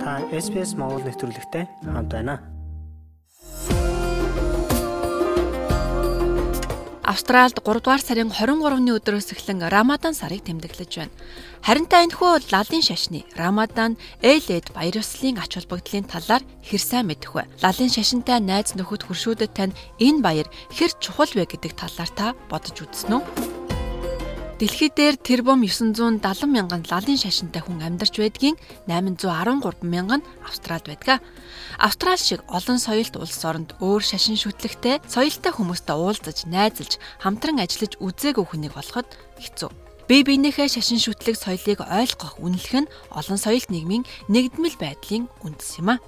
Та SPS Монгол нэвтрүүлэгтэй хамт байна. Австралид 3 дугаар сарын 23-ны өдрөөс эхлэн Рамадан сарыг тэмдэглэж байна. Харинтай энэхүү лалын шашны Рамадан Эйлэд баяр ёслолын ач холбогдлын талаар хэр сайн мэдэх вэ? Лалын шашинтай найз нөхөд хуршүүдэд тань энэ баяр хэр чухал вэ гэдэг талаар та бодож үзсэн үү? Дэлхий дээр тэр бом 970 мянган лалын шашинтай хүн амьдарч байдгийн 813 мянган Австралид байдаг. Австрал шиг олон соёлт улс оронд өөр шашин шүтлэгтэй соёлтой хүмүүстэй уулзаж, найзалж, хамтран ажиллаж үзээгүй хүнийг болоход хэцүү. Бие биенийхээ шашин шүтлэг соёлыг ойлгох, үнэлэх нь олон соёлт нийгмийн нэгдмэл байдлын үндэс юм а.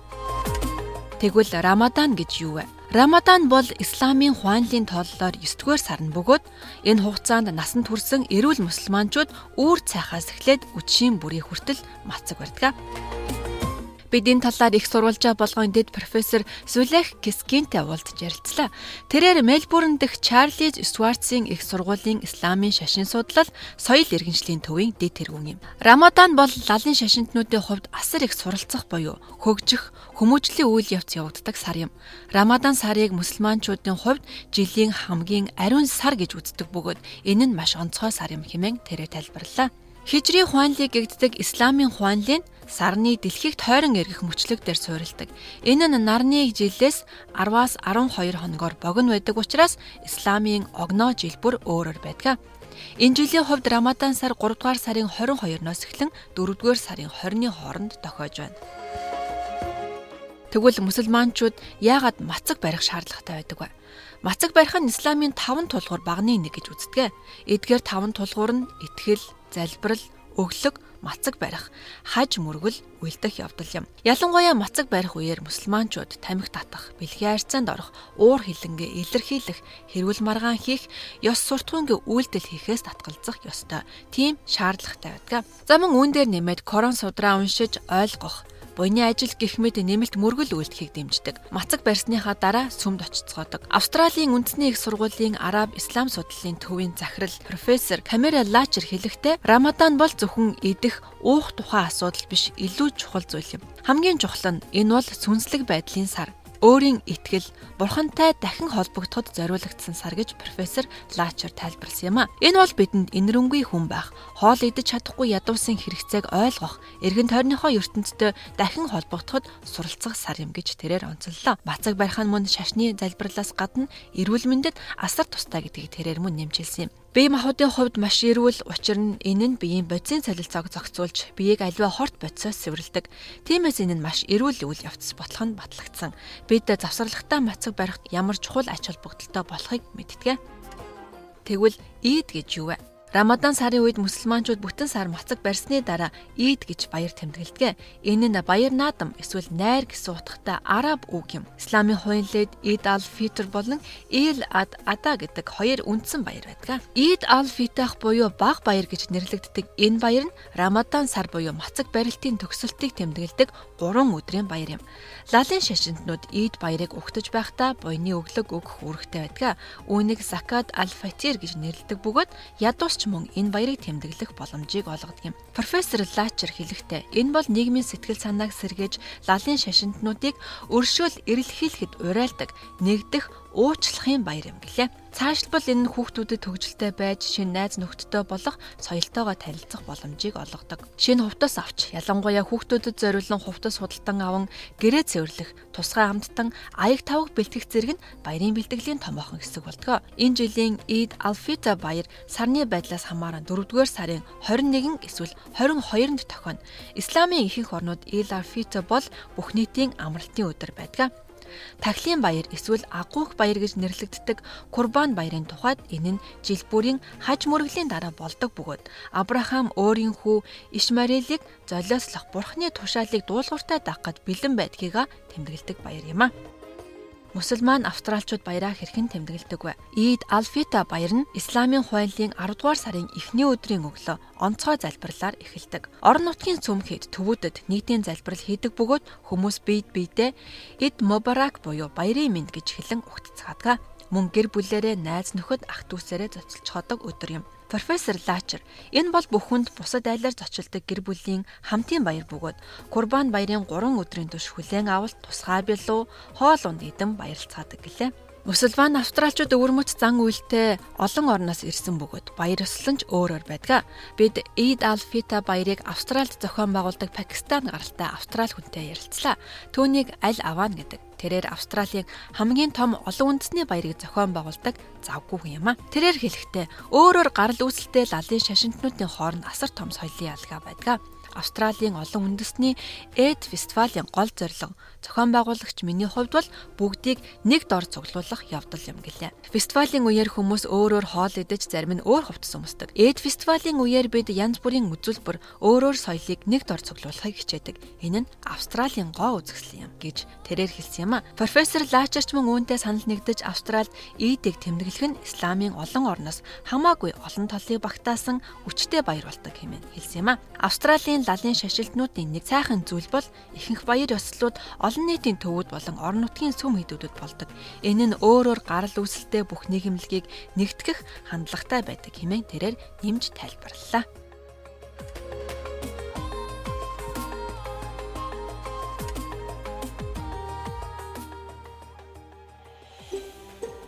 Тэгвэл Рамадан гэж юу вэ? Рамадан бол исламын хуанлын тооллоор 9-р сар нь бөгөөд энэ хугацаанд насанд хүрсэн эрүүл мусульманчууд үүр цайхаас эхлээд үдшийн бүрийн хүртэл мацаг барьдаг. Бид энэ талаар их сурвалжаа болгоон дэд профессор Сүлех Кискинтэй уулзж ярилцлаа. Тэрээр Мельбурн дэх Чарлиз Стюартсын их сургуулийн исламын шашин судлал, соёл иргэншлийн төвийн дэд тэргүүн юм. Рамадан бол лалын шашинтнуудын хувьд асар их суралцах буюу хөгжих, хүмүүжлийн үйл явц явагддаг сар юм. Рамадан сарыг мусульманчуудын хувьд жилийн хамгийн ариун сар гэж үздэг бөгөөд энэ нь маш онцгой сар юм хэмээн тэрэ тайлбарллаа. Хижрийн хуанлыг гэгддэг исламын хуанлын сарны дэлхийд тойрон эргэх мөчлөг дээр суурилдаг. Энэ нь нарны жилээс 10-аас 12 хоногоор богино байдаг учраас исламын огноо жил бүр өөрөөр байдаг. Энэ жилийн хувьд Рамадан сар 3 дугаар сарын 22-ноос эхлэн 4 дугаар сарын 20-ны хооронд тохиож байна. Тэгвэл мусульманчууд яагаад мацаг барих шаардлагатай байдаг вэ? Мацаг барих нь исламын 5 тулгуур багны нэг гэж үздэг. Эдгээр 5 тулгуур нь итгэл, залбирал, өглөг, мацаг барих, хаж мөргөл үйлдэх явдал юм. Ялангуяа мацаг барих үеэр мусульманчууд тамхи татах, бэлгийн харьцаанд орох, уур хилэнгээ илэрхийлэх, хэрүүл маргаан хийх, ёс суртахуунгийн үйлдэл хийхээс татгалзах ёстой. Тийм шаардлагатай байдаг. За мөн үүн дээр нэмээд Коран судраа уншиж ойлгох, буйны ажил гих мэд нэмэлт мөргөл үйлдэхийг дэмждэг. Мацаг барьсныхаа дараа сүмд очицгоодог. Австралийн үндэсний их сургуулийн Араб Ислам судлалын төвийн захирал профессор Камера Лачер хэлэхдээ Рамадан бол зөвхөн идэх, уух тухай асуудал биш, илүү чухал зүйл юм. Хамгийн чухал нь энэ бол сүнслэг байдлын сар өөрийн итгэл бурхантай дахин холбогдоход зориулагдсан сар гэж профессор Лачер тайлбарласан юм а. Энэ бол бидэнд инэрэнгүй хүн байх, хоол идэж чадахгүй ядуусын хэрэгцээг ойлгох, эргэн тойрныхоо ертөнцтэй дахин холбогдоход суралцах сар юм гэж тэрээр онцоллоо. Бацаг барих нь мөн шашны залбирлаас гадна эрүүл мэндэд асар тустай гэдгийг тэрээр мөн нэмжэлсэн юм. Бие махбодын хувьд маш эрүүл учир нь энэ нь биеийн бодисын солилцоог зохицуулж биеийг аливаа хорт бодисоос сэвэрлдэг. Тиймээс энэ нь маш эрүүл үйл явц болох нь батлагдсан. Бид завсарлагтай мацаг барихт ямар чухал ач холбогдолтой болохыг мэддэг. Тэгвэл ийд гэж юу вэ? Рамадан сарын үед мусульманчууд бүтэн сар мацаг барьсны дараа Ийд гэж баяр тэмдэглэдэг. Энэ нь баяр наадам эсвэл найр гэсэн утгатай араб үг юм. Исламын хуйлд Ийд аль-Фитр болон Ил ад Ада гэдэг хоёр үндсэн баяр байдаг. Ийд аль-Фитах буюу баг баяр гэж нэрлэгддэг энэ баяр нь Рамадан сар буюу мацаг барилтын төгсөлтийг тэмдэглэдэг 3 өдрийн баяр юм. Лалын шашинтнууд Ийд баярыг угтаж байхдаа буйны өглөг өгөх үүрэгтэй байдаг. Үүнийг Закат аль-Фатир гэж нэрлэдэг бөгөөд ядуус ч мөн энэ баярыг тэмдэглэх боломжийг олгодог юм. Профессор Лачер хэлэхдээ энэ бол нийгмийн сэтгэл санааг сэргээж лалын шашинтнуудыг өршөөл эрэлхийлэхэд урайлдаг, нэгдэх уучлахын баяр юм гэлээ. Цаашлбал энэ нь хүүхдүүдэд төгжилтэй байж шинэ найз нөхдөдтэй болох соёлтойгоо танилцах боломжийг олгодог. Шинэ хувцас авч ялангуяа хүүхдүүдэд зориулсан хувцас худалдан аван гэрээ цэвэрлэх, тусгай хамттан аяг тавг бэлтгэх зэрэг нь баярын бэлтгэлийн томоохон хэсэг болдгоо. Энэ жилийн Eid al-Fitr баяр сарны байдлаас хамааран 4-р сарын 21 эсвэл 22-нд тохино. Исламын ихэнх орнууд Eid al-Fitr бол бүх нийтийн амралтын өдөр байдаг. Тахлын баяр эсвэл агуух баяр гэж нэрлэгддэг Курбан баярын тухайд энэ нь жил бүрийн хаж мөргөлийн дараа болдог бөгөөд Авраам өөрийн хүү Ишмарелийг золиослох бурхны тушаалыг дуулууртай дагахад бэлэн байдгийг тэмдэглэдэг баяр юм а. Мусульман австралчууд баяраа хэрхэн тэмдэглэдэг вэ? Ийд Алфита баяр нь Исламын хуулийн 10 дугаар сарын эхний өдрийн өглөө онцгой залбирлаар эхэлдэг. Орон нутгийн цөмхөд төвүүдэд нийтийн залбирал хийдэг бөгөөд хүмүүс биед биедээ Ид Мубарак буюу баярын мэнд гэж хэлэн угтцгаадаг. Мөн гэр бүлэрээ найз нөхөд ах дүүсээрээ зоцолцоходог өдөр юм. Профессор Лачер энэ бол бүх хүнд бусад айлаар зочилдог гэр бүлийн хамтын баяр бөгөөд Курбан баярын 3 өдрийн турш хүлээн авалт тусгай бэлүү хоол унд идэн баярлцаадаг гэлээ. Мусульман австралчууд өвөрмөц зан үйлтэй олон орноос ирсэн бөгөөд баяр ёслон ч өөрөөр байдаг. Бид Eid al-Fitr баярыг Австральд зохион байгуулдаг Пакистан гаралтай австрал хүнтэй ярилцлаа. Түүнийг аль аваана гэдэг. Тэрээр Австралийн хамгийн том олон үндэсний баярыг зохион байгуулдаг завгүй хүн юм а. Тэрээр хэлэхдээ өөрөөр гарал үүсэлтэй лалын шашинтнуудын хооронд асар том соёлын ялгаа байдаг. Австралийн олон үндэсний Эд фестивалийн гол зорилго зохион байгуулагч миний хувьд бол бүгдийг нэг дор цуглуулах явдал юм гэлээ. Фестивалийн үеэр хүмүүс өөрөөр хоол идэж зарим нь өөр хувцас өмсдөг. Эд фестивалийн үеэр бид янз бүрийн үзүүлбэр өөрөөр соёлыг нэг дор цуглуулахыг хичээдэг. Энэ нь Австралийн гоо үзэсгэлэн юм гэж тэрээр хэлсэн юм а. Профессор Лачерч мөн үүнтэй санал нэгдэж Австралид Идийг тэмдэглэх нь исламын олон орноос хамаагүй олон толыг багтаасан хүчтэй баяр болдог хэмээн хэлсэн юм а. Австралийн лалын шашилтнуудын нэг сайхан зүйл бол ихэнх баяр ёслолууд олон нийтийн төвүүд болон орон нутгийн сүм хийдүүдэд болдог. Энэ нь өөрөөр гарал үүсэлтэй бүх нийгэмлэгийг нэгтгэх хандлагатай байдаг хэмээн тэрээр нэмж тайлбарллаа.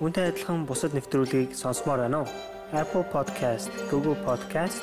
Үүнтэй адилхан бусад нэвтрүүлгийг сонсомоор байна уу? Apple Podcast, Google Podcast,